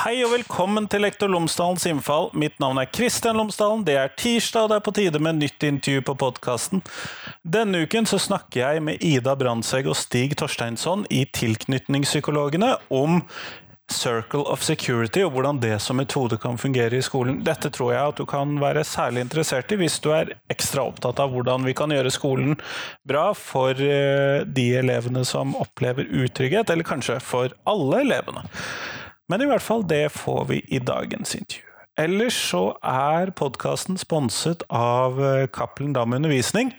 Hei og velkommen til Lektor Lomsdalens innfall. Mitt navn er Kristian Lomsdalen. Det er tirsdag, og det er på tide med nytt intervju på podkasten. Denne uken så snakker jeg med Ida Brandtzæg og Stig Torsteinsson i Tilknytningspsykologene om Circle of Security og hvordan det som metode kan fungere i skolen. Dette tror jeg at du kan være særlig interessert i hvis du er ekstra opptatt av hvordan vi kan gjøre skolen bra for eh, de elevene som opplever utrygghet, eller kanskje for alle elevene. Men i hvert fall, det får vi i dagens intervju. Ellers så er podkasten sponset av eh, Cappelen Dam Undervisning.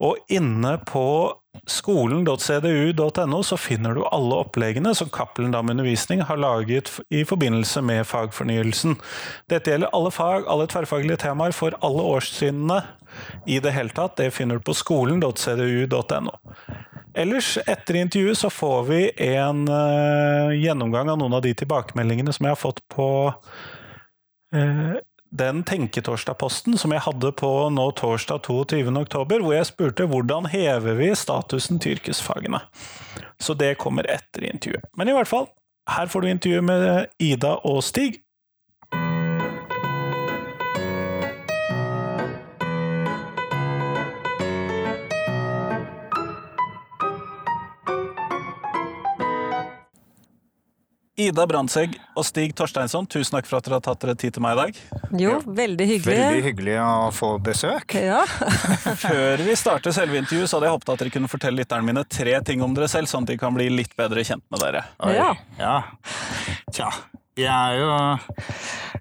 Og inne på skolen.cdu.no så finner du alle oppleggene som Cappelen Dam Undervisning har laget i forbindelse med fagfornyelsen. Dette gjelder alle fag, alle tverrfaglige temaer for alle årstrinnene i det hele tatt. Det finner du på skolen.cdu.no. Ellers, etter intervjuet, så får vi en uh, gjennomgang av noen av de tilbakemeldingene som jeg har fått på uh, den Tenketorsdag-posten som jeg hadde på nå torsdag 22.10, hvor jeg spurte hvordan hever vi statusen til yrkesfagene. Så det kommer etter intervjuet. Men i hvert fall, her får du intervju med Ida og Stig. Ida Brandtzæg og Stig Torsteinsson, tusen takk for at dere har tatt dere tid til meg i dag. Jo, veldig hyggelig. Veldig hyggelig å få besøk. Ja. Før vi starter selve intervjuet, så hadde jeg håpet at dere kunne fortelle lytterne mine tre ting om dere selv, sånn at de kan bli litt bedre kjent med dere. Oi. Ja. ja. Tja, vi er jo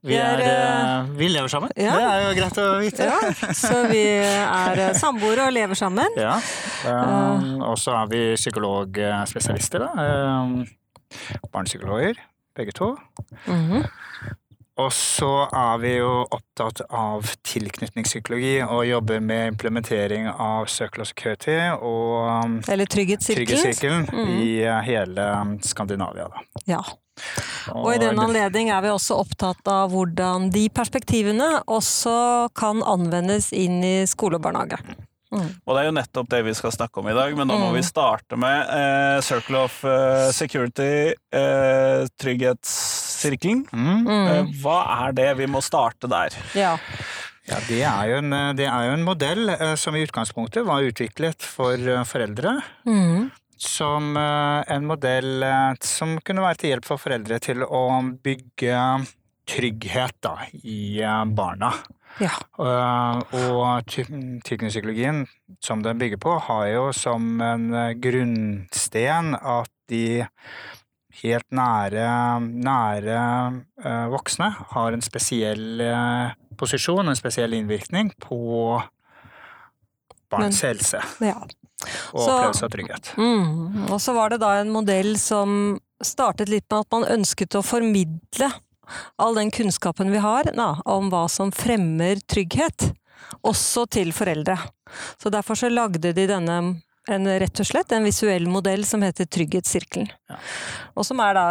Vi, er, er, eh, vi lever sammen. ja. Det er jo greit å vite. ja. Så vi er eh, samboere og lever sammen. Ja. Um, og så er vi psykologspesialister, da. Barnepsykologer, begge to. Mhm. Og så er vi jo opptatt av tilknytningspsykologi og jobber med implementering av Circle of Security og um, Eller Trygghetssirkelen. Mhm. i uh, hele um, Skandinavia. Da. Ja. Og i den anledning er vi også opptatt av hvordan de perspektivene også kan anvendes inn i skole og barnehage. Og det er jo nettopp det vi skal snakke om i dag, men da må Mm. vi starte med eh, Circle of eh, Security, eh, trygghetssirkelen. Mm. Eh, hva er det? Vi må starte der. Ja. Ja, det er, jo en, det er jo en modell eh, som i utgangspunktet var utviklet for eh, foreldre. Mhm. Som en modell som kunne være til hjelp for foreldre til å bygge trygghet da, i barna. Ja. Eh, Og tilknytningspsykologien som den bygger på, har jo som en eh, grunnsten at de helt nære, nære eh, voksne har en spesiell posisjon, en spesiell innvirkning på barns helse ja. og Så- opplevelse av trygghet. Mm. Og så var det da en modell som startet litt med at man ønsket å formidle all den kunnskapen vi har da, om hva som fremmer trygghet, også til foreldre. Så derfor så lagde de denne en, rett og slett en visuell modell som heter Trygghetssirkelen. Ja. Og som er da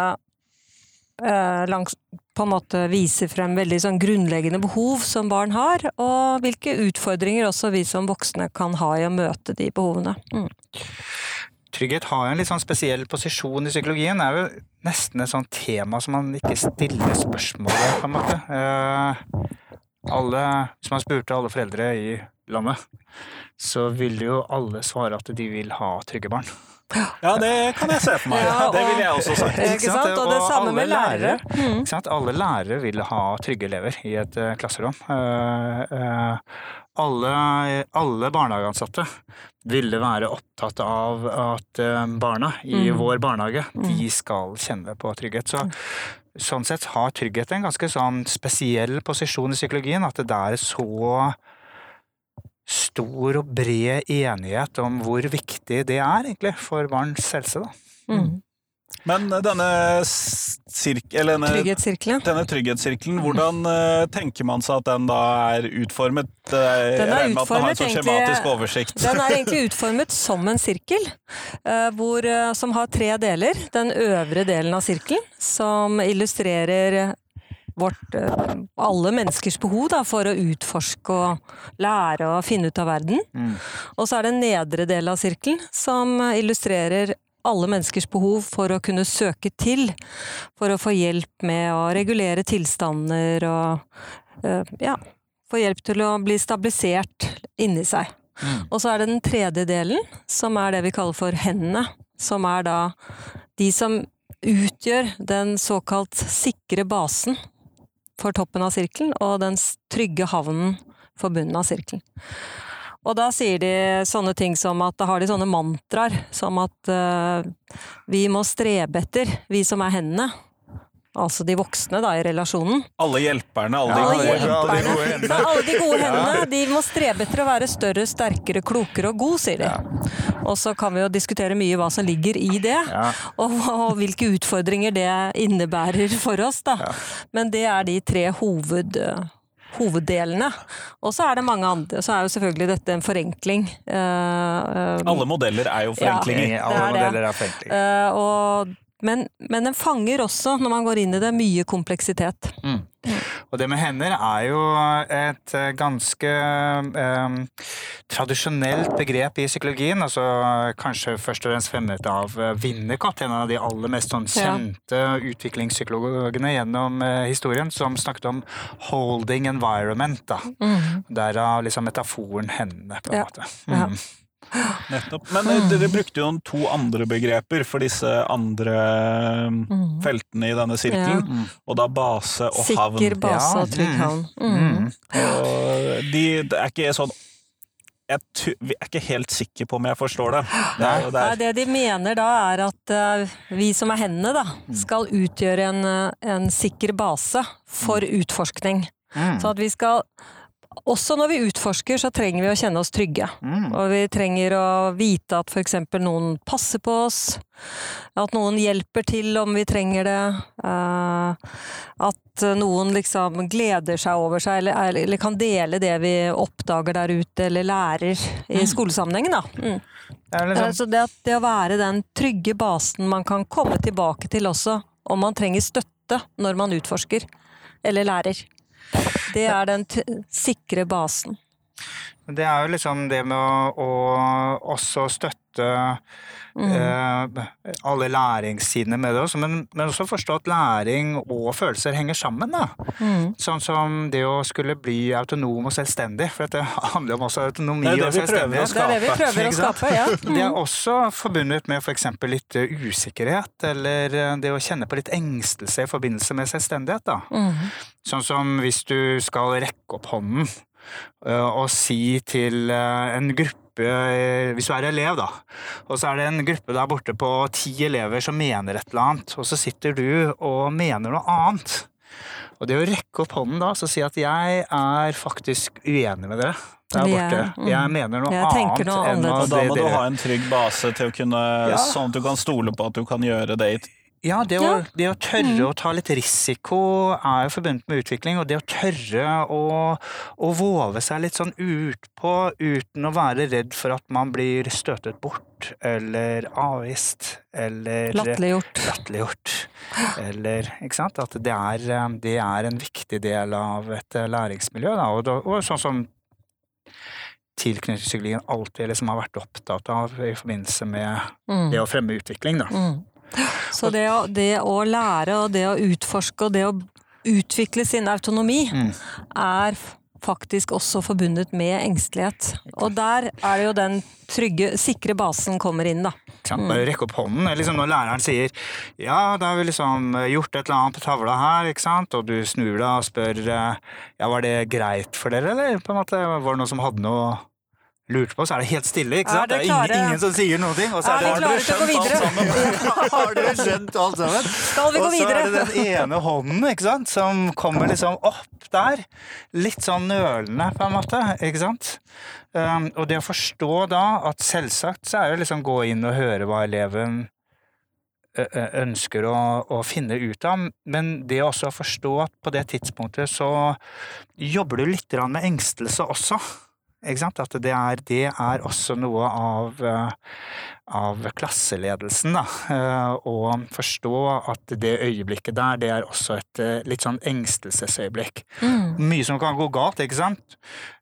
eh, langs, på en måte viser frem veldig sånn grunnleggende behov som barn har, og hvilke utfordringer også vi som voksne kan ha i å møte de behovene. Mm. Trygghet har jo en litt sånn spesiell posisjon i psykologien. Det er jo nesten et sånt tema som man ikke stiller spørsmål ved, på en måte. Eh, alle, hvis man spurte alle foreldre i landet, så ville jo alle svare at de vil ha trygge barn. Ja, det kan jeg se for meg. Ja, og- det ville jeg også sagt. Ikke sant? Og det samme med lærere. Mm. Ikke sant? Alle lærere vil ha trygge elever i et eh, klasserom. Eh, eh, alle, alle barnehageansatte ville være opptatt av at barna i Mm. vår barnehage, de skal kjenne på trygghet. Så, sånn sett har trygghet en ganske sånn spesiell posisjon i psykologien, at det er så stor og bred enighet om hvor viktig det er egentlig for barns helse. Da. Mm. Men denne, sirk, eller denne, Trygghetssirkelen. denne trygghetssirkelen, hvordan eh, tenker man seg at den da er utformet? Eh, Den er regner at den har en sånn utformet egentlig- Den er egentlig utformet som en sirkel, eh, hvor, eh, som har tre deler. Den øvre delen av sirkelen, som illustrerer vårt, eh, alle menneskers behov da, for å utforske og lære og finne ut av verden. Mm. Og så er det en nedre del av sirkelen, som eh, illustrerer alle menneskers behov for å kunne søke til. For å få hjelp med å regulere tilstander og eh, ja, få hjelp til å bli stabilisert inni seg. Mm. Og så er det den tredje delen, som er det vi kaller for hendene. Som er da de som utgjør den såkalt sikre basen for toppen av sirkelen, og den trygge havnen for bunnen av sirkelen. Og da sier de sånne ting som at da har de sånne mantraer, som at uh, vi må strebe etter, vi som er hendene. Altså de voksne da i relasjonen. Alle hjelperne, alle Ja, de Alle gode bra, alle de hjelperne. gode hendene. Ja, alle de gode hendene de må strebe etter å være større, sterkere, klokere og god, sier de. Og så kan vi jo diskutere mye hva som ligger i det, Ja. og, og hvilke utfordringer det innebærer for oss. da. Men det er de tre hoved, hoveddelene. Og så er det mange andre. Så er jo selvfølgelig dette en forenkling. Uh, uh, Alle modeller er jo forenklinger. Alle er det. modeller er forenklinger. Uh, og, men, men den fanger også, når man går inn i det, mye kompleksitet. Og det med hender er jo et eh, ganske eh, tradisjonelt begrep i psykologien. Altså kanskje først og fremst fremmet av Winnercott, en av de aller mest sånn Ja. kjente utviklingspsykologene gjennom eh, historien, som snakket om 'holding environment'. da. Derav liksom metaforen hendene, på en Ja. måte. Ja. Mm. Nettopp. Men eh, dere brukte jo to andre begreper for disse andre eh, feltene i denne sirkelen. Ja. Og da base og havn. Sikker base Ja, og trygg mm, havn. Mm. Mm. Og de, det er ikke sånn jeg er ikke helt sikker på om jeg forstår det. det, er, det Nei, det de mener da, er at eh, vi som er hendene, da, skal utgjøre en, eh, en sikker base for utforskning. Mm. Så at vi skal Også når vi utforsker, så trenger vi å kjenne oss trygge. Mm. Og vi trenger å vite at f.eks. noen passer på oss, at noen hjelper til om vi trenger det, eh, at noen liksom gleder seg over seg, eller, eller, kan dele det vi oppdager der ute, eller lærer i skolesammenhengen, da. Mm. Det er Eh, liksom, Så det, det å være den trygge basen man kan komme tilbake til også, om man trenger støtte når man utforsker eller lærer. Det er den sikre basen. Det er jo liksom det med å, å også støtte Mm. eh, alle læringssidene med det også, men, men også forstå at læring og følelser henger sammen. da. Mm. Sånn som det å skulle bli autonom og selvstendig, for dette handler om også autonomi Det det og selvstendighet. Det er det vi prøver å skape, ja. Det er også forbundet med f.eks. litt eh, usikkerhet, eller eh, det å kjenne på litt engstelse i forbindelse med selvstendighet. da. Mm. Sånn som hvis du skal rekke opp hånden og si til øh, en gruppe øh, Hvis du er elev, da, og så er det en gruppe der borte på ti elever som mener et eller annet, og så sitter du og mener noe annet. Og det å rekke opp hånden da, så si at jeg er faktisk uenig med dere der borte. mm. Jeg mener noe Jeg annet noe enn og da må du ha en trygg base til å kunne, Ja. sånn at du kan stole på at du kan gjøre det i Ja, det å, Ja. det å tørre å ta litt risiko er jo forbundet med utvikling, og det å tørre å, å våve seg litt sånn utpå uten å være redd for at man blir støtet bort, eller avvist, eller Latterliggjort. latterliggjort. Eller, ikke sant? At det er, eh, det er en viktig del av et eh, læringsmiljø, da, og, og sånn som tilknytningspsykologien alltid liksom har vært opptatt av i forbindelse med Mm. det å fremme utvikling, da. Mm. Så det å, det å lære og det å utforske og det å utvikle sin autonomi Mm. er faktisk også forbundet med engstelighet. Og der er det jo den trygge, sikre basen kommer inn, da. Mm. Bare rekke opp hånden. Liksom når læreren sier ja, da har vi liksom gjort et eller annet på tavla her, ikke sant? og du snur deg og spør ja, var det greit for dere, eller på en måte, var det noen som hadde noe lurt på, så er det helt stille. ikke Er sant? Det er ingen, ingen som sier noe. Og så Er er det, dere skjønt alt sammen? Har dere skjønt alt sammen? Skal vi gå videre? Og så er det den ene hånden ikke sant, som kommer liksom opp der. Litt sånn nølende, på en måte. ikke sant? Um, og det å forstå da at selvsagt så er det liksom gå inn og høre hva eleven ønsker å, å finne ut av, men det også å forstå at på det tidspunktet så jobber du litt med engstelse også. At det er, det er også noe av, eh, av klasseledelsen, da. Eh, Å forstå at det øyeblikket der, det er også et eh, litt sånn engstelsesøyeblikk. Mm. Mye som kan gå galt, ikke sant?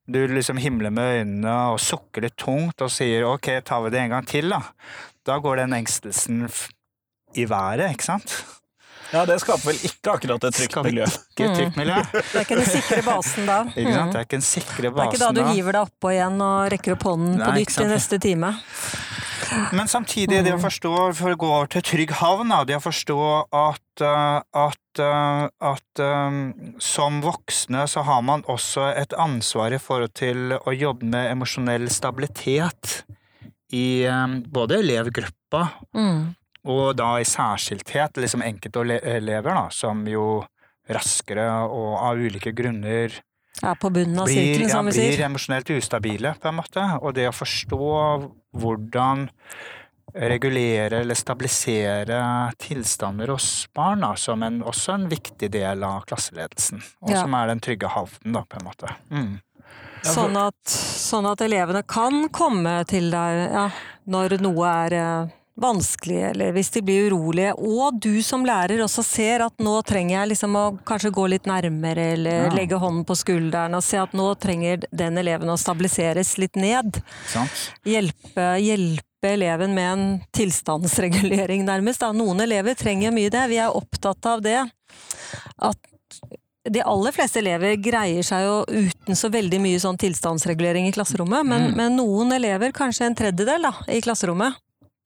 Du liksom himler med øynene og sukker litt tungt og sier ok, tar vi det en gang til, da. Da går den engstelsen i været, ikke sant? Ja, det skaper vel ikke akkurat et trygt miljø. Ikke et trygt miljø. Det er ikke den sikre basen da. Ikke sant? Mm. Det er ikke den sikre basen da. Det er ikke da du hiver deg oppå igjen og rekker opp hånden på nytt i neste time. Men samtidig, det å forstå, for å gå over til trygg havn, det å forstå at, eh, at, eh, at eh, som voksne så har man også et ansvar i forhold til å jobbe med emosjonell stabilitet i både elevgruppa Mm. Og da i særskilthet liksom enkeltelever, da, som jo raskere og av ulike grunner ja, på bunnen av blir, sirkelen, ja, som vi blir emosjonelt ustabile, på en måte. Og det å forstå hvordan regulere eller stabilisere tilstander hos barn, da, som en, også en viktig del av klasseledelsen. Og Ja. som er den trygge havnen, da, på en måte. Mm. Sånn at, sånn at elevene kan komme til deg ja, når noe er eh, vanskelig, eller hvis de blir urolige. Og du som lærer også ser at nå trenger jeg liksom å kanskje gå litt nærmere, eller Ja. legge hånden på skulderen og se at nå trenger den eleven å stabiliseres litt ned. Hjelpe, hjelpe eleven med en tilstandsregulering, nærmest. Da. Noen elever trenger mye det. Vi er opptatt av det. At de aller fleste elever greier seg jo uten så veldig mye sånn tilstandsregulering i klasserommet, men, Mm. men noen elever, kanskje en tredjedel da, i klasserommet,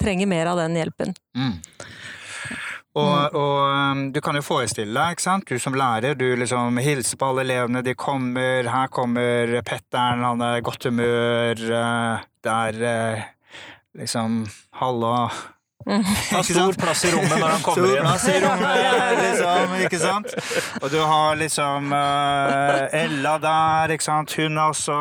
trenger mer av den hjelpen. Mm. Og, og um, du kan jo forestille deg, ikke sant? du som lærer, du liksom hilser på alle elevene, de kommer, her kommer Petteren, han er i godt humør, eh, det er eh, liksom Halla. Har stor plass i rommet når han kommer Stor inn. plass i rommet, liksom, ikke sant? Og du har liksom uh, Ella der, ikke sant. Hun har også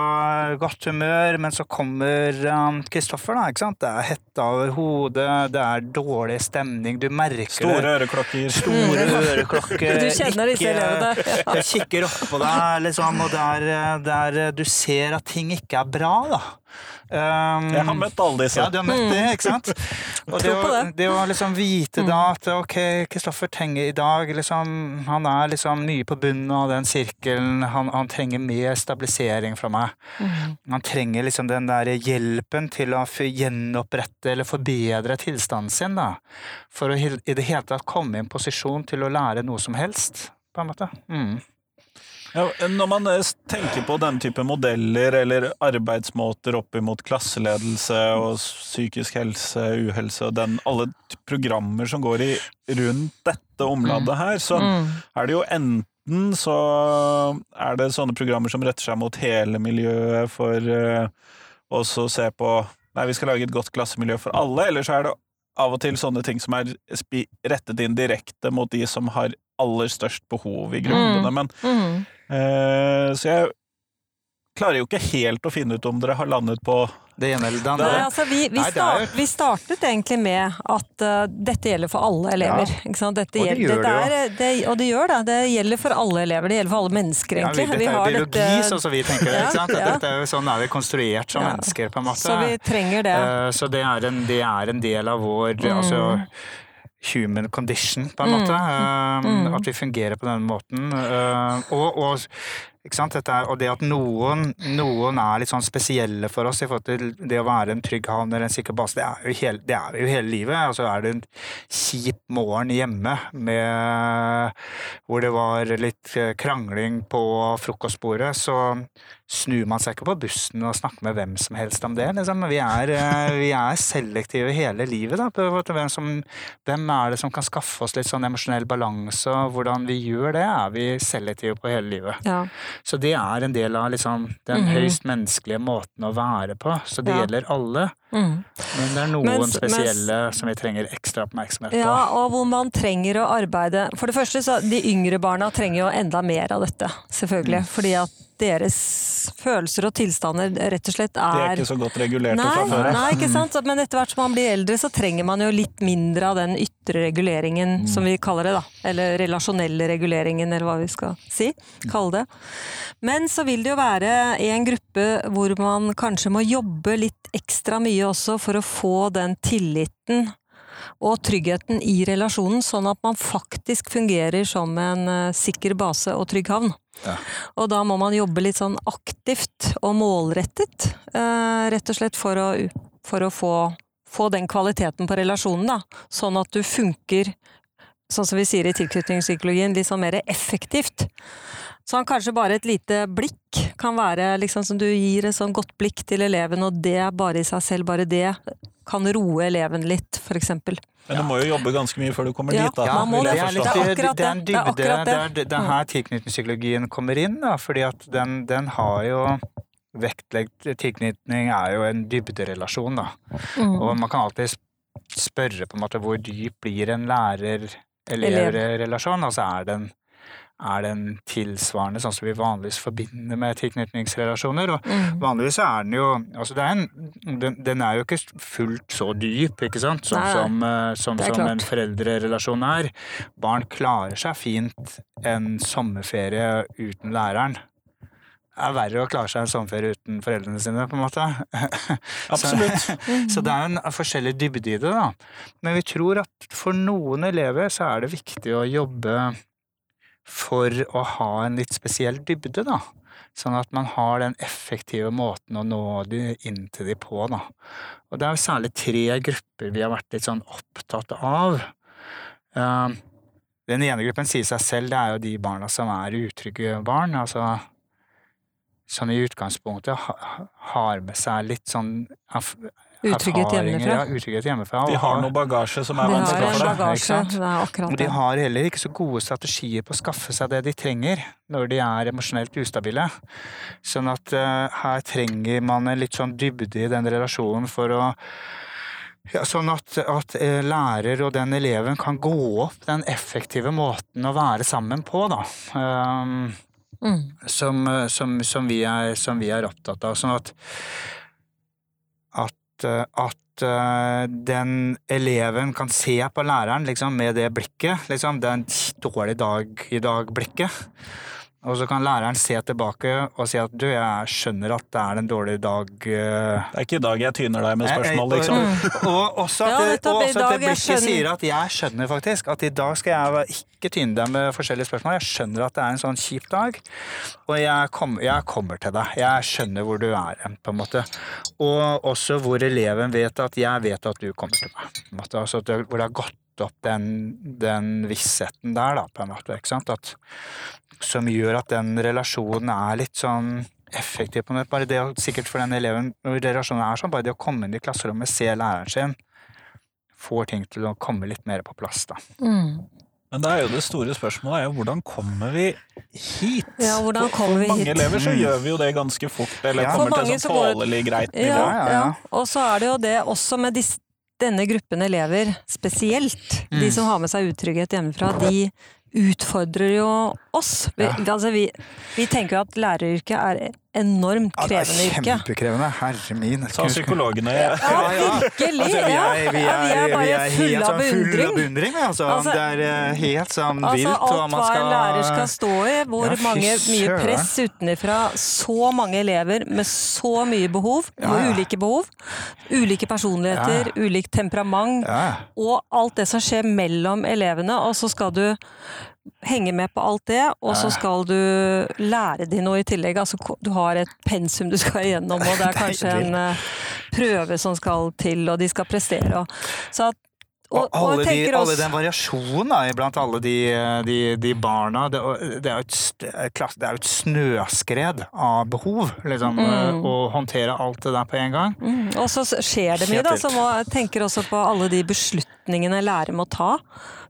godt humør, men så kommer um, Kristoffer, da, ikke sant. Det er hetta over hodet, det er dårlig stemning, du merker det. Store øreklokker. Store øreklokker. Du kjenner disse elevene. Ja. Kikker opp på deg, liksom, og der, der du ser at ting ikke er bra, da. Um, Jeg har møtt alle disse. ja, du har møtt det, ikke sant? Og det, å, det. å liksom vite da at ok, Kristoffer trenger i dag liksom, Han er liksom mye på bunnen av den sirkelen. Han, han trenger mer stabilisering fra meg. Han trenger liksom den der hjelpen til å gjenopprette eller forbedre tilstanden sin, da. For å i det hele tatt komme i en posisjon til å lære noe som helst, på en måte. Mm. Ja, når man eh, tenker på den type modeller eller arbeidsmåter opp imot klasseledelse og psykisk helse, uhelse og den, alle programmer som går i, rundt dette omladet her, så Mm. er det jo enten så er det sånne programmer som retter seg mot hele miljøet for også å se på Nei, vi skal lage et godt klassemiljø for alle, eller så er det av og til sånne ting som er rettet inn direkte mot de som har aller størst behov i gruppene. Men Mm. uh, så jeg klarer jo ikke helt å finne ut om dere har landet på Det ene eller det Nei, altså vi, vi, Nei, er start, vi startet egentlig med at uh, dette gjelder for alle elever. Ikke sant? Dette Og det gjør det er, det, og det gjør det. Det gjelder for alle elever. Det gjelder for alle mennesker, Ja, vi, egentlig. dette er jo biologi, dette- sånn som vi tenker det. Ja, ikke sant? Ja. Dette er jo sånn er vi konstruert som Ja. mennesker, på en måte. Så vi trenger det. Uh, Så det er en, det er en del av vår Mm. altså, human condition, på en måte. Mm. Mm. At vi fungerer på den måten. Eh, Og, og, er, og det at noen, noen er litt sånn spesielle for oss i forhold til det å være en trygg havn eller en sikker base, det er jo hele, det er jo hele livet. Altså er det en kjip morgen hjemme med, hvor det var litt krangling på frokostbordet, så snur man seg ikke på bussen og snakker med hvem som helst om det. Liksom. Vi, er, eh, vi er selektive hele livet. Da, på hvem, som, hvem er det som kan skaffe oss litt sånn emosjonell balanse, og hvordan vi gjør det, er vi selektive på hele livet. Ja. Så det er en del av liksom, den Mhm. høyst menneskelige måten å være på. Så det Ja. gjelder alle, Mm. men det er noen Mens- spesielle som vi trenger ekstra oppmerksomhet på. Ja, og hvor man trenger å arbeide For det første, så de yngre barna trenger jo enda mer av dette, selvfølgelig. Mm. Fordi at deres følelser og tilstander rett og slett De er er ikke så godt regulerte Nei, fra før. nei, ikke sant? Men etter hvert som man blir eldre, så trenger man jo litt mindre av den ytre reguleringen, som vi kaller det, da. Eller relasjonelle reguleringen, eller hva vi skal si. Kalle det. Men så vil det jo være en gruppe hvor man kanskje må jobbe litt ekstra mye også for å få den tilliten og tryggheten i relasjonen, sånn at man faktisk fungerer som en eh, sikker base og trygg havn. Ja. Og da må man jobbe litt sånn aktivt og målrettet, eh, rett og slett for å, for å få, få den kvaliteten på relasjonen, da. Sånn at du funker, sånn som vi sier i tilknytningspsykologien, litt sånn mer effektivt. Sånn kanskje bare et lite blikk kan være liksom som du gir et sånn godt blikk til eleven, og det bare i seg selv, bare det kan roe eleven litt, for eksempel. Men du må jo jobbe ganske mye før du kommer Ja, dit, da. man må det, det. er litt- Det er akkurat det er en det. Er dybde. akkurat Det det. det er her tilknytningspsykologien kommer inn, da, fordi at den, den har jo Vektlagt tilknytning er jo en dybderelasjon, da. Mm. Og man kan alltid spørre på en måte hvor dyp blir en lærer-elev-relasjon. Altså er den, er den tilsvarende sånn som vi vanligvis forbinder med tilknytningsrelasjoner? Og Mm. vanligvis er den jo altså det er en, den, den er jo ikke fullt så dyp, ikke sant, som, som, eh, som, som en foreldrerelasjon er. Barn klarer seg fint en sommerferie uten læreren. Er verre å klare seg en sommerferie uten foreldrene sine, på en måte. Absolutt. Så det er en forskjellig dybde i det, da. Men vi tror at for noen elever så er det viktig å jobbe for å ha en litt spesiell dybde, da. Sånn at man har den effektive måten å nå de inn til de på, da. Og det er jo særlig tre grupper vi har vært litt sånn opptatt av. Uh, Den ene gruppen sier seg selv, det er jo de barna som er utrygge barn. altså som i utgangspunktet har med seg litt sånn erf- Utrygghet hjemmefra. Ja, utrygghet hjemmefra. De har noe bagasje som er vanskelig for Og de har heller ikke så gode strategier på å skaffe seg det de trenger når de er emosjonelt ustabile. Sånn at uh, her trenger man en litt sånn dybde i den relasjonen for å ja, Sånn at, at eh, lærer og den eleven kan gå opp den effektive måten å være sammen på, da. Um, Mm. som, eh, som, som, vi er, som vi er opptatt av. Sånn at at, eh, at eh, den eleven kan se på læreren liksom, med det blikket. Liksom, det er en dårlig dag i dag-blikket. Og så kan læreren se tilbake og si at du, jeg skjønner at det er en dårlig dag. eh, Det er ikke i dag jeg tyner deg med Eh, spørsmål, eh, liksom. Og, og også at, Ja, og også at det blikket skjønner- sier at jeg skjønner faktisk at i dag skal jeg ikke tyne deg med forskjellige spørsmål. Jeg skjønner at det er en sånn kjip dag, og jeg, kom, jeg kommer til deg. Jeg skjønner hvor du er hen, på en måte. Og også hvor eleven vet at jeg vet at du kommer til meg. På en måte. Altså hvor det har gått opp den, den vissheten der, da, på en måte. Ikke sant? At, som gjør at den relasjonen er litt sånn effektiv på. Bare det sikkert for den eleven når relasjonen er sånn, bare det å komme inn i klasserommet, se læreren sin, får ting til å komme litt mer på plass, da. Mm. Men det er jo det store spørsmålet er jo hvordan kommer vi hit? Ja, hvordan kommer vi For mange elever så Mm. gjør vi jo det ganske fort, eller Ja. kommer til et sånn tålelig greit nivå. Ja, ja, ja. ja. Og så er det jo det også med dis- denne gruppen elever spesielt. De Mm. som har med seg utrygghet hjemmefra, de utfordrer jo oss. Vi, Ja. altså vi, vi tenker jo at læreryrket er enormt Ja, det er krevende yrke. kjempekrevende. Herre min. Sa psykologene. Ja, virkelig! Altså, vi, er, vi, er, vi er, bare er fulle av beundring. Full av beundring. Altså. Altså- det er eh, helt sånn Altså vilt alt hva skal en lærer skal stå i, hvor Ja, mange, mye press utenfra, så mange elever med så mye behov, Ja, ja. ulike behov, ulike personligheter, ulikt temperament, Ja, og alt det som skjer mellom elevene, og så skal du henge med på alt det, og så skal du lære de noe i tillegg. Altså, du har et pensum du skal igjennom, og det er kanskje en eh, prøve som skal til, og de skal prestere. Så at, Og, og, alle, de, også, alle den variasjonen da, iblant alle de, de, de barna det, det, er et, det er jo et snøskred av behov, liksom, Mm. å håndtere alt det der på en gang. Mm, og så skjer det mye, da. jeg tenker også på alle de beslutningene lærere må ta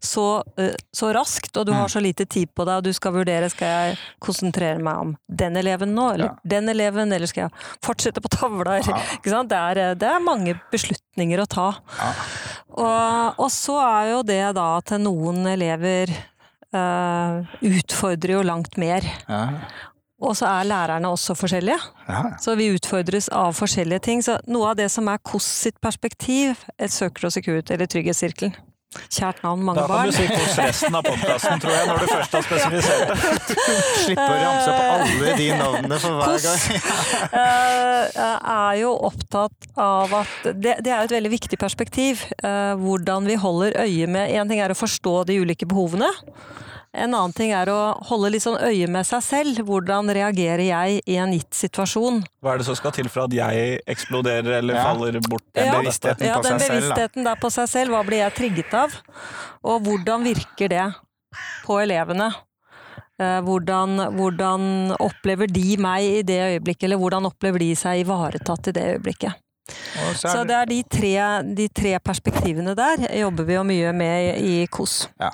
så, eh, så raskt, og du Mm. har så lite tid på deg, og du skal vurdere skal jeg konsentrere meg om den eleven nå, eller Ja. den eleven, eller skal jeg fortsette på tavla? Ja. Det, er, eh, det er mange beslutninger å ta. Ja. Og, og så er jo det da at noen elever uh, utfordrer jo langt mer. Ja. Og så er lærerne også forskjellige. Ja. Så vi utfordres av forskjellige ting. Så noe av det som er KOS sitt perspektiv, et søker og security eller trygghetssirkelen. Kjært navn, mange barn. Da kan barn. du si hos resten av podkasten, tror jeg, når du først har spesifisert det. slipper å ramse opp alle de navnene for hver gang. jeg er jo opptatt av at Det, det er et veldig viktig perspektiv. eh, hvordan vi holder øye med En ting er å forstå de ulike behovene. En annen ting er å holde litt sånn øye med seg selv. Hvordan reagerer jeg i en gitt situasjon? Hva er det som skal til for at jeg eksploderer eller Ja. faller bort? Den Ja. bevisstheten Ja, på den seg selv. Da. bevisstheten der på seg selv. Hva blir jeg trigget av? Og hvordan virker det på elevene? Eh, Hvordan, hvordan opplever de meg i det øyeblikket, eller hvordan opplever de seg ivaretatt i det øyeblikket? Så Så det er de tre, de tre perspektivene der jobber vi jo mye med i KOS. Ja.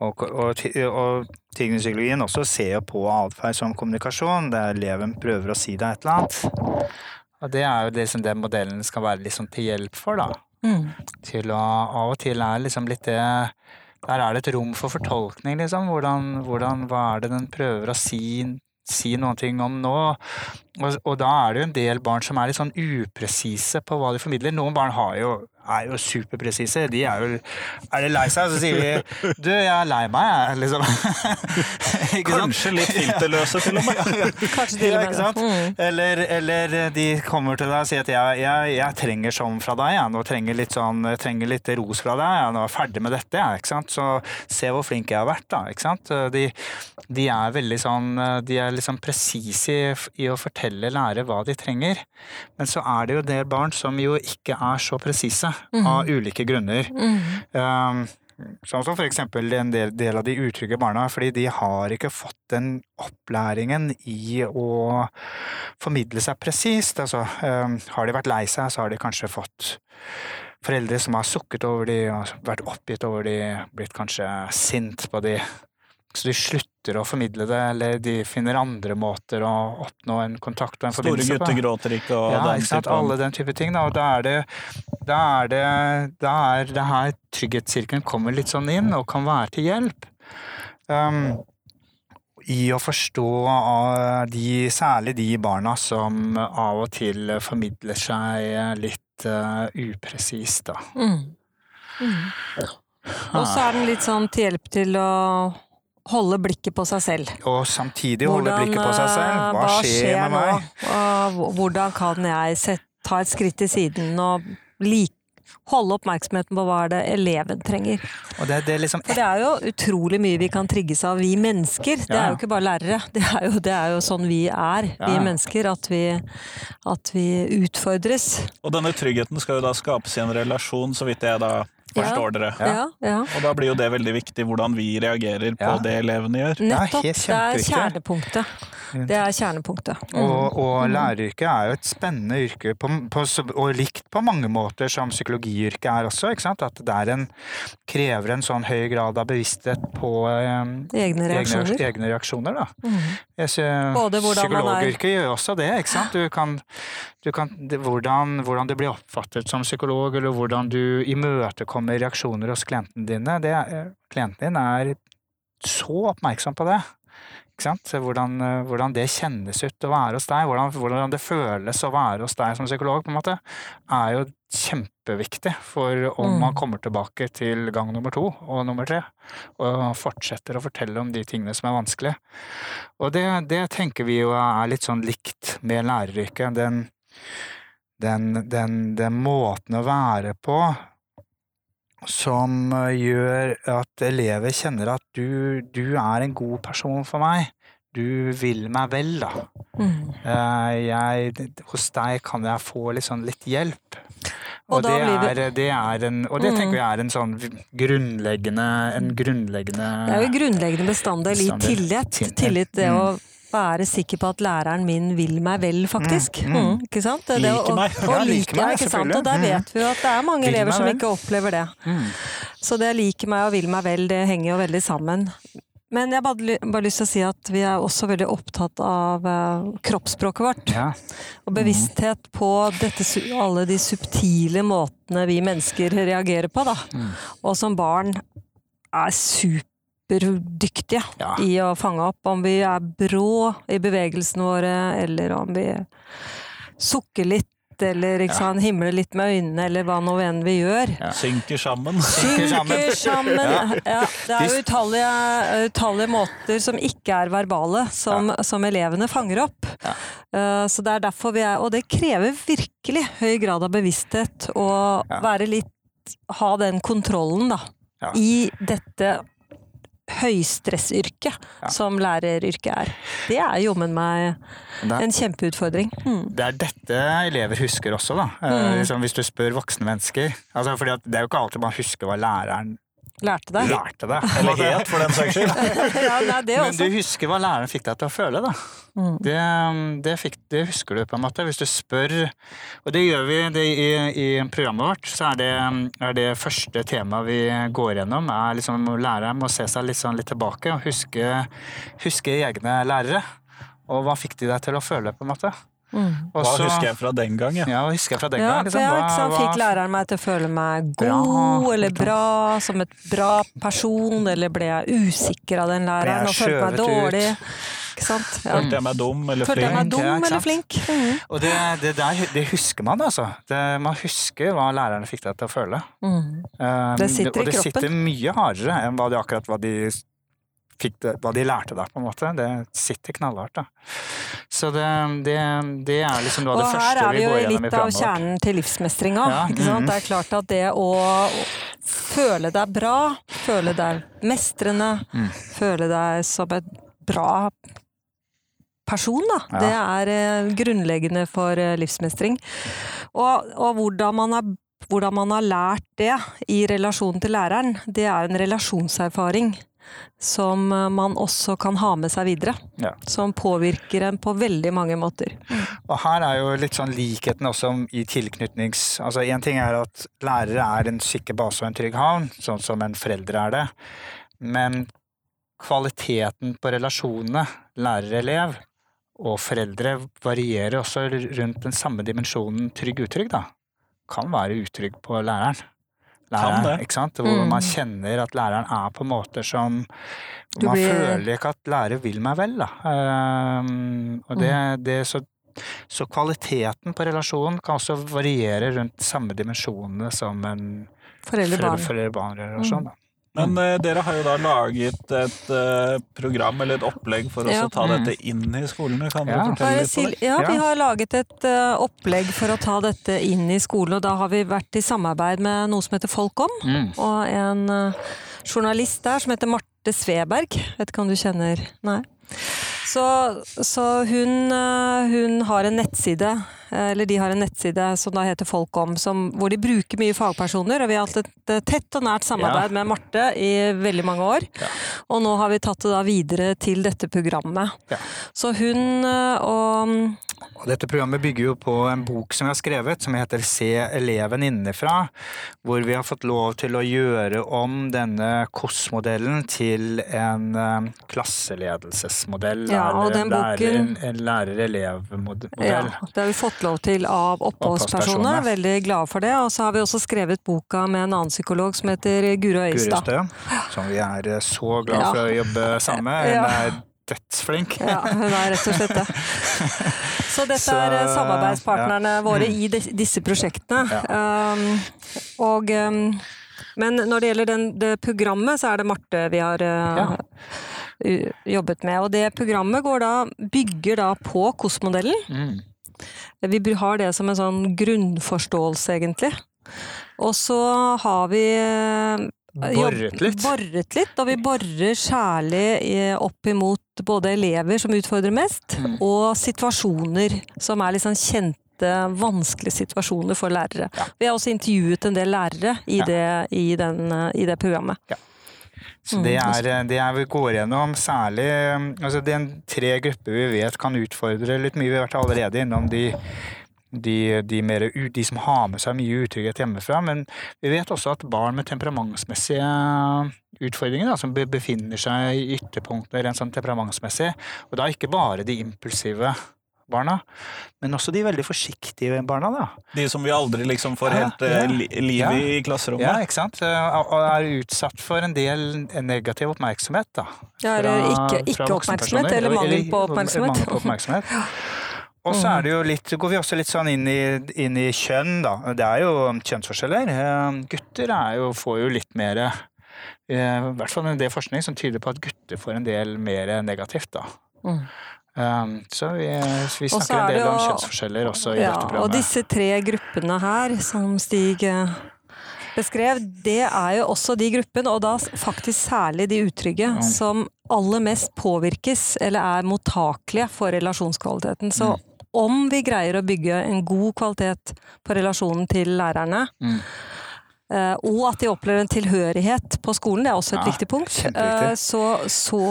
Og, og, og tigningspsykologien også ser jo på atferd som kommunikasjon, der eleven prøver å si deg et eller annet. Og det er jo det som den modellen skal være liksom til hjelp for, da. Mm. Til å Av og til er liksom litt det Der er det et rom for fortolkning, liksom. Hvordan, hvordan Hva er det den prøver å si, si noen ting om nå? Og, og da er det jo en del barn som er litt sånn upresise på hva de formidler. Noen barn har jo, er jo superpresise. De er jo Er de lei seg, så sier de 'du, jeg er lei meg', jeg', liksom. Ikke sant? Kanskje litt filterløse, til og med. Kanskje til Ja, og med det. Mm. Eller, eller de kommer til deg og sier at jeg, jeg, jeg trenger sånn fra deg, jeg nå trenger litt sånn, jeg trenger litt ros fra deg, jeg nå er ferdig med dette, jeg, ikke sant? så se hvor flink jeg har vært da, ikke sant? De, de er veldig sånn, de er liksom presise i, i å fortelle lære hva de trenger, men så er det jo det barn som jo ikke er så presise av ulike grunner. Mm. Um, Sånn som for eksempel en del, del av de utrygge barna, fordi de har ikke fått den opplæringen i å formidle seg presist. Altså, um, har de vært lei seg, så har de kanskje fått foreldre som har sukket over de, vært oppgitt over de, blitt kanskje sint på de. Så de slutter å formidle det, eller de finner andre måter å oppnå en kontakt og en Store forbindelse på. Store gutter gråter ikke, og Ja, den ikke sant? typen. Alle den type ting. Da. Og da er det da er det, da er det her trygghetssirkelen kommer litt sånn inn og kan være til hjelp. Um, I å forstå de, særlig de barna som av og til formidler seg litt uh, upresist, da. Mm. Mm. Og så er den litt sånn til hjelp til å holde blikket på seg selv. Og samtidig holde blikket på seg selv. Hva, Hva, skjer, med meg? Og hvordan kan jeg set, ta et skritt til siden og like, holde oppmerksomheten på hva er det eleven trenger? Og det, det er liksom For det er jo utrolig mye vi kan trigges av, vi mennesker. Det Ja. er jo ikke bare lærere. Det er jo, det er jo sånn vi er, vi mennesker. At vi, at vi utfordres. Og denne tryggheten skal jo da skapes i en relasjon, så vidt jeg da forstår dere. Ja, ja. Og da blir jo det veldig viktig hvordan vi reagerer på Ja. det elevene gjør. Nettopp. helt Det er kjernepunktet. Det er kjernepunktet. Mm. Og, og læreryrket er jo et spennende yrke, på, på, og likt på mange måter som psykologiyrket er også. ikke sant? At det er en, krever en sånn høy grad av bevissthet på um, Egne reaksjoner. Egne, egne reaksjoner er- Psykologyrket gjør også det. ikke sant? Du kan, du kan, det, hvordan, hvordan du blir oppfattet som psykolog, eller hvordan du imøtekommer reaksjoner hos klientene dine. Det, er- klienten din er så oppmerksom på det. Hvordan, eh, hvordan det kjennes ut å være hos deg, hvordan, hvordan det føles å være hos deg som psykolog, på en måte, er jo kjempeviktig for om Mm. man kommer tilbake til gang nummer to og nummer tre, og fortsetter å fortelle om de tingene som er vanskelige. Og det, det tenker vi jo er litt sånn likt med læreryrket. Den, den, den, den måten å være på som eh, gjør at elever kjenner at du, du er en god person for meg. Du vil meg vel, da. Mhm. Eh, Jeg, hos deg kan jeg få litt sånn litt hjelp. Og Og, det, er, det er en Og det Mm. tenker jeg er en sånn grunnleggende En grunnleggende Det er jo en grunnleggende bestanddel i tillit. Tillit. Tillit det Mm. å være sikker på at læreren min vil meg vel, faktisk. Mm, mm. Mm, ikke sant? Det, Liker og, meg. Og, Ja, liker meg, ikke sant? Og der vet vi jo at det er mange elever som ikke opplever det. Mm. Så det liker meg og vil meg vel, det henger jo veldig sammen. Men jeg har bare, bare lyst til å si at vi er også veldig opptatt av eh, kroppsspråket vårt. Ja. Og bevissthet på dette, alle de subtile måtene vi mennesker reagerer på, da. Mm. Og som barn er superdyktige Ja. i å fange opp. Om vi er brå i bevegelsene våre, eller om vi sukker litt, eller ikke sant, himler litt med øynene, eller hva nå enn vi gjør. Synker sammen. Synker sammen. Synker sammen. Ja, det er jo utallige, utallige måter som ikke er verbale, som, som elevene fanger opp. Ja. Eh, Så det er derfor vi er Og det krever virkelig høy grad av bevissthet å Ja. være litt Ha den kontrollen, da. Ja. I dette høystressyrket Ja. som læreryrket er. Det er jommen meg en kjempeutfordring. Mm. det er dette elever husker også, da. Eh, Mm. liksom, hvis du spør voksne mennesker. Altså, fordi at det er jo ikke alltid man husker hva læreren Lærte det. lærte deg. Eller het, for den saks skyld. ja, nei, Men du husker hva læreren fikk deg til å føle, da. Mm. Det, det, fikk, det husker du, på en måte. Hvis du spør Og det gjør vi det i, i programmet vårt. Så er det, er det første temaet vi går gjennom, er liksom læreren må se seg litt, sånn litt tilbake og huske, huske egne lærere. Og hva fikk de deg til å føle, på en måte? Mm. Og Hva husker jeg fra den gang, ja. Ja, hva husker jeg fra den Ja, gang? Liksom, ja, hva- hva- Fikk læreren meg til å føle meg Bra, god eller bra, som et bra person, eller ble jeg usikker av den læreren og følte meg dårlig? ut? dårlig? Ikke sant? Ja. Følte jeg meg dum eller Følte jeg meg flink? flink, ja, eller flink? Mm. Og det, det der det husker man, altså. Det, man husker hva lærerne fikk deg til å føle. Mm. Um, Det sitter og i det kroppen. sitter mye hardere enn hva de, akkurat hva de, fikk det, hva de lærte der, på en måte. Det sitter knallhardt, da. Så det, det, det er liksom av Og det her første er vi vi jo går gjennom i litt av programmet vårt. kjernen til livsmestringa. Ja, ikke sant? mhm. Det er klart at det å føle deg bra, føle deg mestrende, Mm. føle deg som et bra person, da. Ja. Det er eh, grunnleggende for eh, livsmestring. Og, og hvordan, man har, hvordan man har lært det i relasjon til læreren, det er en relasjonserfaring som eh, man også kan ha med seg videre. Ja. Som påvirker en på veldig mange måter. Og her er jo litt sånn likheten også i tilknytnings... Altså én ting er at lærere er en sikker base og en trygg havn, sånn som en forelder er det. Men kvaliteten på relasjonene lærer-elev og foreldre varierer også rundt den samme dimensjonen trygg-utrygg, da. Kan være utrygg på læreren. Læreren, det. Ikke sant? Hvor Mm. man kjenner at læreren er på måter som Du Man blir- føler ikke at lærer vil meg vel, da. Um, og det, Mm. det så, så kvaliteten på relasjonen kan også variere rundt samme dimensjonene som en Foreldre-barn. foreldre-barn-relasjon. da. Men uh, dere har jo da laget et uh, program eller et opplegg for Ja. å ta Mm. dette inn i skolene. Kan Ja. du fortelle litt om det? ja, vi har laget et uh, opplegg for å ta dette inn i skolen, og da har vi vært i samarbeid med noe som heter Folkom, Mm. og en journalist der som heter Marte Sveberg. Vet ikke om du kjenner Nei. Så, så hun, hun har en nettside, eller de har en nettside som da heter Folkom, som, hvor de bruker mye fagpersoner, og vi har hatt et eh, tett og nært samarbeid med Marte i veldig mange år. Ja. Og nå har vi tatt det da videre til dette programmet. Ja. Så hun eh, og Og dette programmet bygger jo på en bok som vi har skrevet, som heter Se eleven innenfra, hvor vi har fått lov til å gjøre om denne KOS-modellen til en eh, klasseledelsesmodell. Ja, og den boken- En, en lærer-elev-modell. Ja, det har vi fått lov til av oppholdspersoner. Veldig glade for det. Og så har vi også skrevet boka med en annen psykolog som heter Guro Øyestad. Gurestø, som vi er eh, så glad Ja. for å jobbe sammen med. Hun er dødsflink. Ja, hun er rett og slett det. Så dette Så, er samarbeidspartnerne samarbeidspartnerne våre i disse prosjektene. Um, og, um, men når det gjelder den, det programmet, så er det Marte vi har uh, Ja. jobbet med. Og det programmet går da, bygger da på KOS-modellen. Mm. Vi har det som en sånn grunnforståelse, egentlig. Og så har vi Borret Boret litt. Boret litt, og vi borer særlig opp imot både elever som utfordrer mest, Mm. og situasjoner som er sånn kjente, vanskelige situasjoner for lærere. Ja. Vi har også intervjuet en del lærere i, Ja. det, i, den, eh, i det programmet. Så Mm, det er det er vi går gjennom særlig altså Det er tre grupper vi vet kan utfordre litt mye. Vi har vært allerede innom de, de, de, mer, de som har med seg mye utrygghet hjemmefra. Men vi vet også at barn med temperamentsmessige utfordringer, da, som befinner seg i ytterpunktene rent sånn temperamentsmessig, og da ikke bare de impulsive barna. Men også de veldig forsiktige barna, da. De som vi aldri liksom får Ja, helt eh, ja. li liv Ja. i klasserommet. Ja, ikke sant? Eh, Og er utsatt for en del negativ oppmerksomhet, da. Ja, eller ikke, fra ikke oppmerksomhet, eller mangel på oppmerksomhet. mangel på oppmerksomhet. Og så er det jo litt, går vi også litt sånn inn i, inn i kjønn, da. Det er jo kjønnsforskjeller. Eh, Gutter er jo, får jo litt mer I hvert fall en del forskning som tyder på at gutter får en del mer negativt, da. Mm. Um, så vi, vi snakker en del om kjønnsforskjeller også i Ja, dette og disse tre gruppene her, som Stig eh, beskrev, det er jo også de gruppene, og da faktisk særlig de utrygge, Ja. som aller mest påvirkes eller er mottakelige for relasjonskvaliteten. Så Mm. om vi greier å bygge en god kvalitet på relasjonen til lærerne, Mm. Eh, og at de opplever en tilhørighet på skolen, det er også et Ja, viktig punkt, eh, så, så,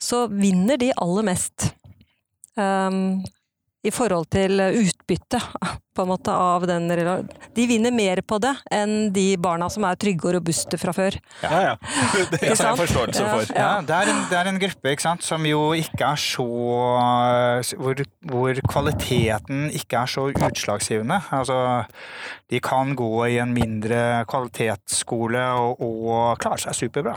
så vinner de aller mest. Um, i forhold til utbytte på en måte av den De vinner mer på det enn de barna som er trygge og robuste fra før. Ja, ja. Det har jeg forståelse for. Ja, det er, en, det er en gruppe ikke sant, som jo ikke er så hvor, hvor kvaliteten ikke er så utslagsgivende. Altså, de kan gå i en mindre kvalitetsskole og, og klare seg superbra.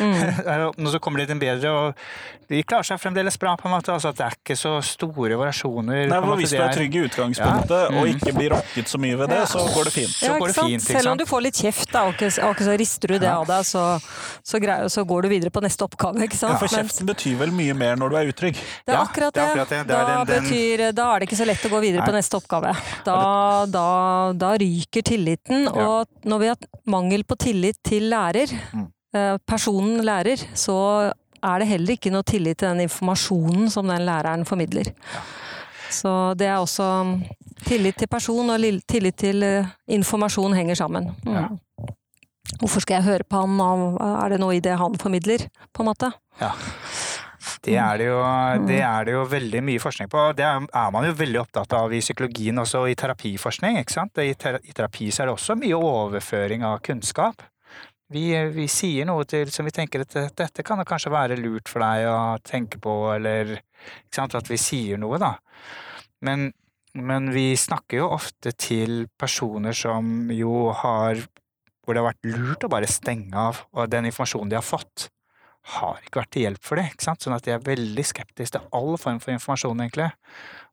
Mm. Nå så kommer de til en bedre, og de klarer seg fremdeles bra, på en måte. Altså, at det er ikke så store variasjoner. Nei. Hvis du er trygg i utgangspunktet Ja. Og Mm. ikke blir rokket så mye ved det, så går det fint. Så Ja, går ikke det sant? fint, ikke Selv om du får litt kjeft, da, og ikke, så rister du det av deg, så, så, greier, så går du videre på neste oppgave. ikke sant? Ja, for kjeften betyr vel mye mer når du er utrygg. det er Ja, akkurat det det. er akkurat det. Det er Da, den- den- betyr, da er det ikke så lett å gå videre på neste oppgave. Da, da, da ryker tilliten, og når vi har mangel på tillit til lærer, Mm. eh, personen lærer, så er det heller ikke noe tillit til den informasjonen som den læreren formidler. Så det er også tillit til person og tillit til eh, informasjon henger sammen. Mm. Ja. Hvorfor skal jeg høre på han, er det noe i det han formidler, på en måte? Ja. Det er det, jo, det er det jo veldig mye forskning på. Det er, er man jo veldig opptatt av i psykologien også, og i terapiforskning. ikke sant? I, terapi så er det også mye overføring av kunnskap. Vi, vi sier noe til som vi tenker at dette kan kanskje være lurt for deg å tenke på, eller ikke sant? At vi sier noe, da. Men, men vi snakker jo ofte til personer som jo har Hvor det har vært lurt å bare stenge av, og den informasjonen de har fått, har ikke vært til hjelp for det. ikke sant? Sånn at de er veldig skeptiske til all form for informasjon, egentlig.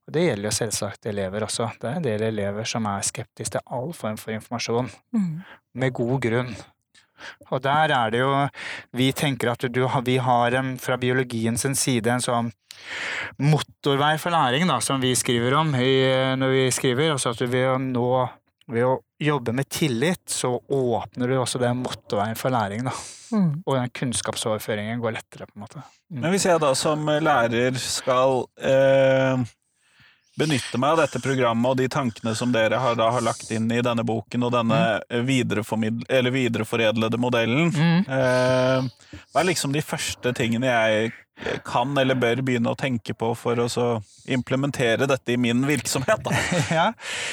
Og det gjelder jo selvsagt elever også. Det er en del elever som er skeptiske til all form for informasjon, Mm. med god grunn. Og der er det jo Vi tenker at du, vi har en, fra biologien sin side en sånn motorvei for læring, da, som vi skriver om i, når vi skriver. Altså at ved å nå ved å jobbe med tillit, så åpner du også den motorveien for læring, da. Mm. Og den kunnskapsoverføringen går lettere, på en måte. Men hvis jeg da som lærer skal eh, benytte meg av dette programmet og de tankene som dere har, da har lagt inn i denne boken og denne eller videreforedlede modellen, eh, hva er liksom de første tingene jeg kan eller bør begynne å tenke på for å så implementere dette i min virksomhet da, ja.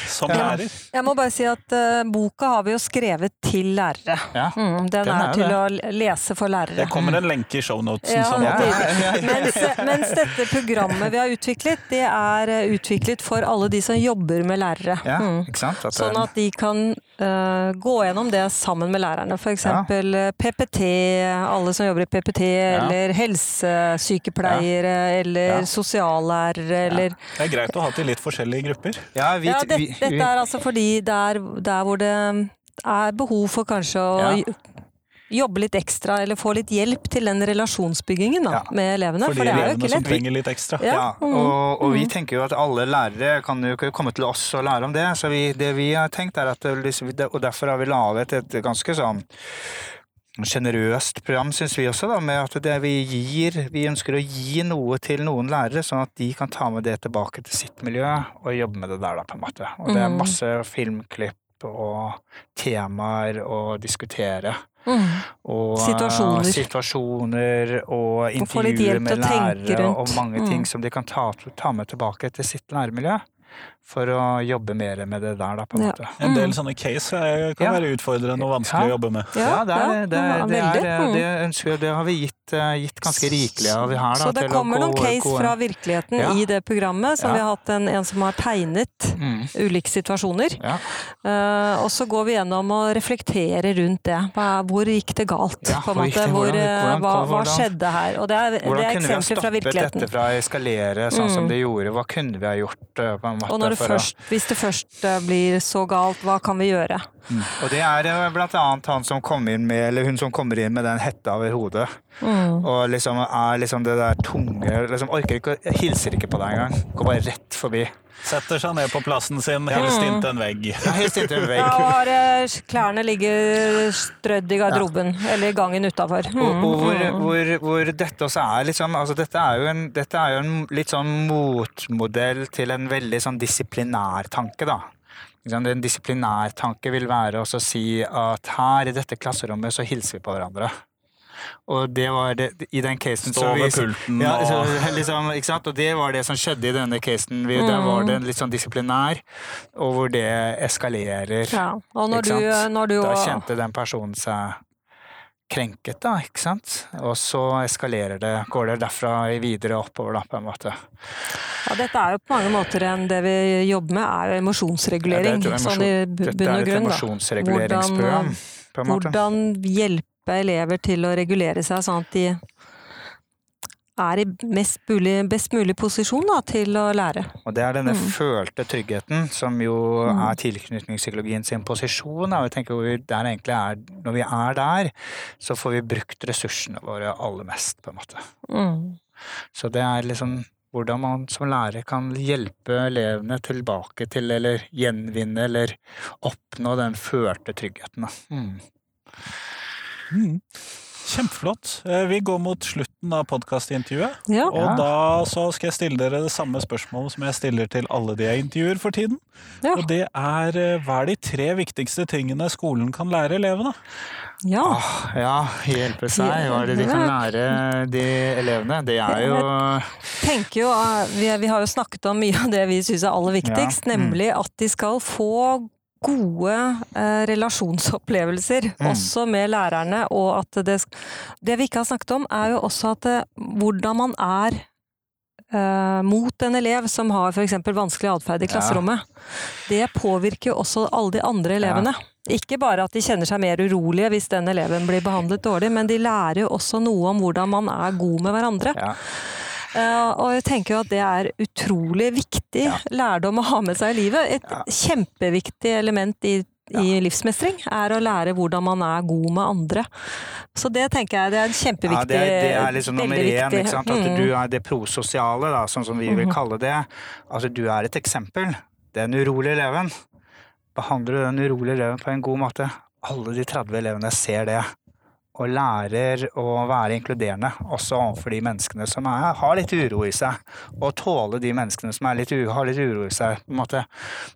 som Ja. lærer? Jeg må bare si at uh, boka har vi jo skrevet til lærere. ja. Mm, den, Den er, er til det. å lese for lærere. Det kommer en lenke i shownotesen. Ja, sånn at det- ja, ja. Mens, mens dette programmet vi har utviklet, det er eh, utviklet for alle de som jobber med lærere. ja Mm. ikke sant? At, Sånn at de kan eh, gå gjennom det sammen med lærerne. For eksempel eh, PPT, alle som jobber i PPT, eller helsesykepleiere, eller Ja. sosiallærere, eller Det er greit å ha til litt forskjellige grupper. ja, vi, Ja, det, vi, dette er altså fordi det er der hvor det er behov for kanskje å Ja. Jobbe litt ekstra, eller få litt hjelp til den relasjonsbyggingen da, Ja. med elevene. For For det er jo ikke som lett. trenger litt ekstra. Ja. Ja, mm, og, og vi mm. tenker jo at alle lærere kan jo ikke komme til oss og lære om det. Så vi, det vi har tenkt er at Og derfor har vi laget et ganske sånn sjenerøst program, syns vi også, da, med at det vi gir Vi ønsker å gi noe til noen lærere, sånn at de kan ta med det tilbake til sitt miljø og jobbe med det der, da, på en måte. Og det er Mm. masse filmklipp og temaer å diskutere. Mm. Og Situasjoner. situasjoner og intervjuer med lærere og mange mange Mm. ting som de kan ta, ta med tilbake til sitt læremiljø. For å jobbe mer med det der, da, på en Ja. måte. En del Mm. sånne case eh, kan Ja. være utfordrende og vanskelig Ja. å jobbe med. Ja, det, er, det, det, er, Mm. det ønsker Det har vi gitt eh, gitt ganske rikelig av her. Da, Så det kommer noen case fra virkeligheten Ja. i det programmet, som Ja. vi har hatt en, en som har tegnet mm, ulike situasjoner. ja. Eh, og så går vi gjennom og reflekterer rundt det. Hvor gikk det galt? Ja, på en måte? Hvor, hvordan- hvordan- hva, hva skjedde her? Og det er, det Hvordan er kunne vi ha stoppet dette fra å eskalere sånn som Mm. det gjorde? Hva kunne vi ha gjort? på en måte, det først, hvis det først eh, blir så galt, hva kan vi gjøre? Og det er eh, blant annet han som kom inn med, eller hun som kommer inn med den hetta over hodet. Mm. Og liksom er liksom det der tunge liksom Orker ikke, hilser ikke på deg engang. Går bare rett forbi. Setter seg ned på plassen sin, helst inntil en vegg. Ja, helt inntil en vegg. Ja, og har, eh, klærne ligger strødd i garderoben, eller i gangen utafor. Og, og hvor, Mm. hvor, hvor dette også er liksom altså dette, er jo en, dette er jo en litt sånn motmodell til en veldig sånn disiplinærtanke, da. En disiplinær tanke vil være å si at her i dette klasserommet så hilser vi på hverandre. Og det var det, i den casen Stå så ved pulten ja, så, liksom, ikke sant? Og det var det som skjedde i denne casen. Vi, Der var det litt sånn disiplinær, og hvor det eskalerer. Ja. Og når du, når du Da kjente den personen seg krenket, da, ikke sant? Og så eskalerer det, går det derfra videre oppover, da, på en måte. Ja, dette er jo på mange måter en, det vi jobber med, er emosjonsregulering. Ja, det er et sånn i bunn og grunn, da. en måte. Hvordan hjelpe elever til å regulere seg sånn at de er i mest mulig, best mulig posisjon da, til å lære. Og det er denne Mm. følte tryggheten som jo Mm. er tilknytningspsykologien sin posisjon. Og Jeg tenker vi der egentlig er, når vi er der, så får vi brukt ressursene våre aller mest, på en måte. Mm. Så det er liksom hvordan man som lærer kan hjelpe elevene tilbake til, eller gjenvinne, eller oppnå den følte tryggheten. Da. Mm. Kjempeflott. Eh, Vi går mot slutten av podkastintervjuet. Ja. Og da så skal jeg stille dere det samme spørsmålet som jeg stiller til alle de jeg intervjuer for tiden. Ja. Og det er eh, hva er de tre viktigste tingene skolen kan lære elevene? ja. Ah, ja, hjelpe seg. Hva er det de kan lære de elevene? Det er jo tenker jo, eh, vi, vi har jo snakket om mye av det vi syns er aller viktigst, Ja, mm. nemlig at de skal få gode eh, relasjonsopplevelser, Mm. også med lærerne. Og at det, det vi ikke har snakket om, er jo også at det, hvordan man er eh, mot en elev som har f.eks. vanskelig atferd i Ja. klasserommet. Det påvirker jo også alle de andre elevene. Ikke bare at de kjenner seg mer urolige hvis den eleven blir behandlet dårlig, men de lærer jo også noe om hvordan man er god med hverandre. ja. Eh, og jeg tenker jo at det er utrolig viktig Ja. lærdom å ha med seg i livet. Et Ja. kjempeviktig element i, i livsmestring er å lære hvordan man er god med andre. Så det tenker jeg det er en kjempeviktig Ja, det, er- det er liksom nummer én. Ikke sant? At Mm. du er det prososiale, da, sånn som vi vil Mhm. kalle det. Altså, du er et eksempel. Den urolige eleven. Behandler du den urolige eleven på en god måte? Alle de 30 elevene ser det. Og lærer å være inkluderende, også overfor de menneskene som er, har litt uro i seg. Og tåle de menneskene som er litt, har litt uro i seg. på en måte.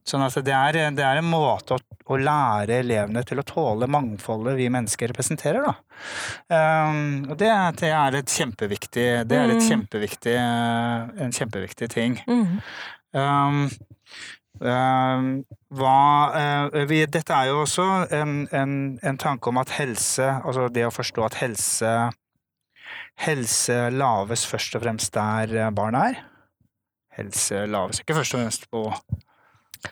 Sånn at det er, det er en måte å, å lære elevene til å tåle mangfoldet vi mennesker representerer, da. Um, og det, det er et kjempeviktig Det er et Mm. kjempeviktig, en kjempeviktig ting. Um, um, hva, uh, vi, dette er jo også en, en, en tanke om at helse Altså det å forstå at helse Helse laves først og fremst der eh, barn er. Helse laves ikke først og fremst på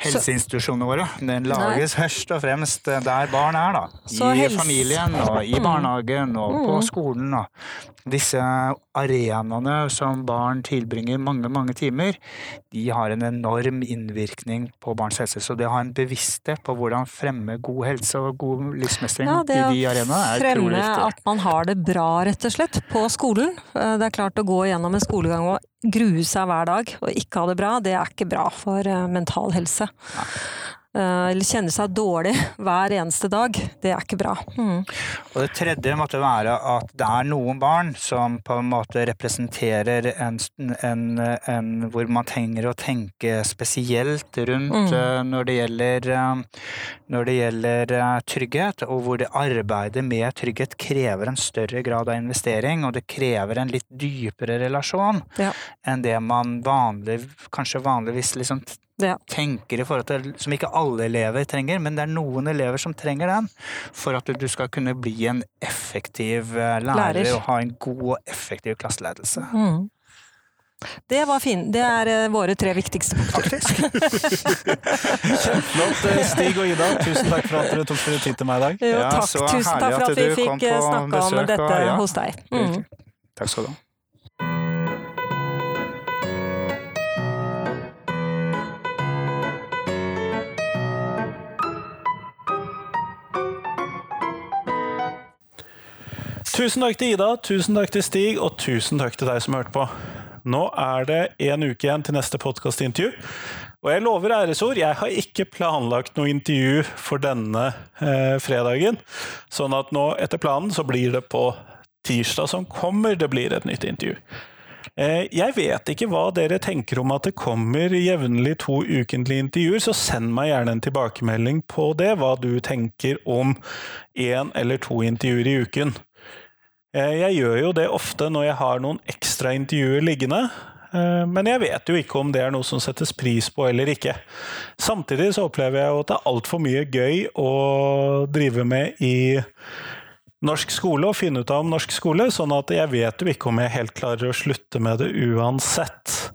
helseinstitusjonene våre. Den lages først og fremst eh, der barn er, da. I familien og i Mm. barnehagen og på Mm. skolen. Og disse arenaene som barn tilbringer mange, mange timer, de har en enorm innvirkning på barns helse. Så det å ha en bevissthet på hvordan fremme god helse og god livsmestring Ja, i de arenaene, er utrolig fremme viktig. at man har det bra, rett og slett, på skolen. Eh, Det er klart å gå gjennom en skolegang og grue seg hver dag og ikke ha det bra, det er ikke bra for eh, mental helse. Eh, Eller kjenne seg dårlig hver eneste dag, det er ikke bra. Mm. Og det tredje måtte være at det er noen barn som på en måte representerer en, en, en hvor man trenger å tenke spesielt rundt Mm. eh, når det gjelder, eh, når det gjelder eh, trygghet, og hvor det arbeidet med trygghet krever en større grad av investering, og det krever en litt dypere relasjon Ja. enn det man vanlig, kanskje vanligvis liksom Ja. tenker i forhold til Som ikke alle elever trenger, men det er noen elever som trenger den. For at du skal kunne bli en effektiv eh, lærer, Lærer. og ha en god og effektiv klasseledelse. Mm. Det var fin. Det er eh, våre tre viktigste punkter. Kjempeflott, eh, Stig og Ida. Tusen takk for at dere tok dere tid til meg i dag. Jo, Ja, takk. så Tusen takk for at vi fikk snakka om dette og- ja. hos deg. Mm. Takk skal du ha. Tusen takk til Ida, tusen takk til Stig, og tusen takk til deg som hørte på. Nå er det en uke igjen til neste podkastintervju. Og jeg lover æresord, jeg har ikke planlagt noe intervju for denne eh, fredagen. Sånn at nå, etter planen, så blir det på tirsdag som kommer, det blir et nytt intervju. Eh, jeg vet ikke hva dere tenker om at det kommer jevnlig to ukentlige intervjuer, så send meg gjerne en tilbakemelding på det, hva du tenker om én eller to intervjuer i uken. Eh, Jeg gjør jo det ofte når jeg har noen ekstra intervjuer liggende, eh, men jeg vet jo ikke om det er noe som settes pris på eller ikke. Samtidig så opplever jeg jo at det er altfor mye gøy å drive med i norsk skole og finne ut av om norsk skole, sånn at jeg vet jo ikke om jeg helt klarer å slutte med det uansett.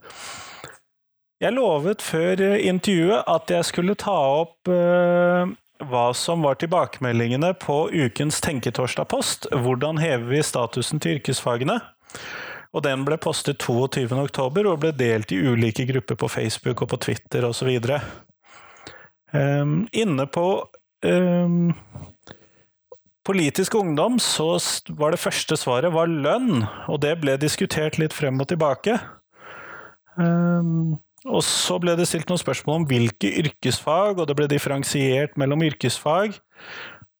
Jeg lovet før intervjuet at jeg skulle ta opp eh, hva som var tilbakemeldingene på ukens Tenketorsdag-post. Hvordan hever vi statusen til yrkesfagene? Og den ble postet 22. oktober og ble delt i ulike grupper på Facebook og på Twitter osv. Um, inne på um, Politisk ungdom så var det første svaret var lønn, og det ble diskutert litt frem og tilbake. Um, og så ble det stilt noen spørsmål om hvilke yrkesfag, og det ble differensiert mellom yrkesfag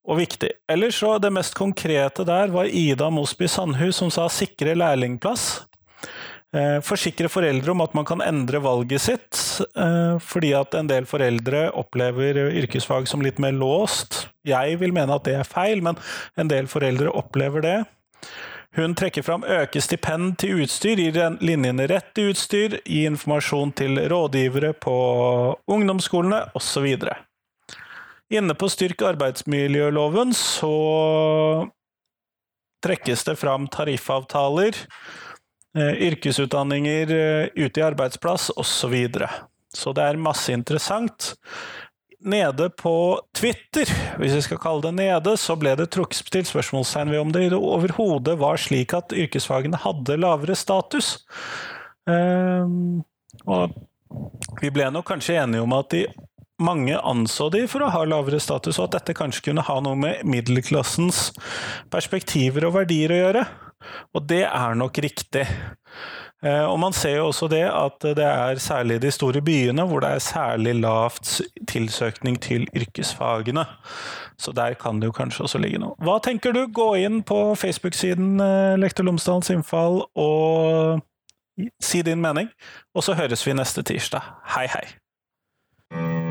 og viktig. Ellers så det mest konkrete der var Ida Mosby Sandhus som sa sikre lærlingplass. Eh, Forsikre foreldre om at man kan endre valget sitt, eh, fordi at en del foreldre opplever yrkesfag som litt mer låst. Jeg vil mene at det er feil, men en del foreldre opplever det. Hun trekker fram øke stipend til utstyr, gir linjene rett til utstyr, gi informasjon til rådgivere på ungdomsskolene osv. Inne på Styrk arbeidsmiljøloven så trekkes det fram tariffavtaler, eh, yrkesutdanninger eh, ute i arbeidsplass osv. Så, videre. så det er masse interessant. Nede på Twitter, hvis vi skal kalle det nede, så ble det trukket til spørsmålstegn ved om det overhodet var slik at yrkesfagene hadde lavere status. Ehm, og vi ble nok kanskje enige om at de mange anså de for å ha lavere status, og at dette kanskje kunne ha noe med middelklassens perspektiver og verdier å gjøre. Og det er nok riktig. Eh, Og man ser jo også det at det er særlig de store byene hvor det er særlig lavt tilsøkning til yrkesfagene. Så der kan det jo kanskje også ligge noe. Hva tenker du? Gå inn på Facebook-siden eh, Lektor Lomsdalens innfall og si din mening. Og så høres vi neste tirsdag. Hei, hei.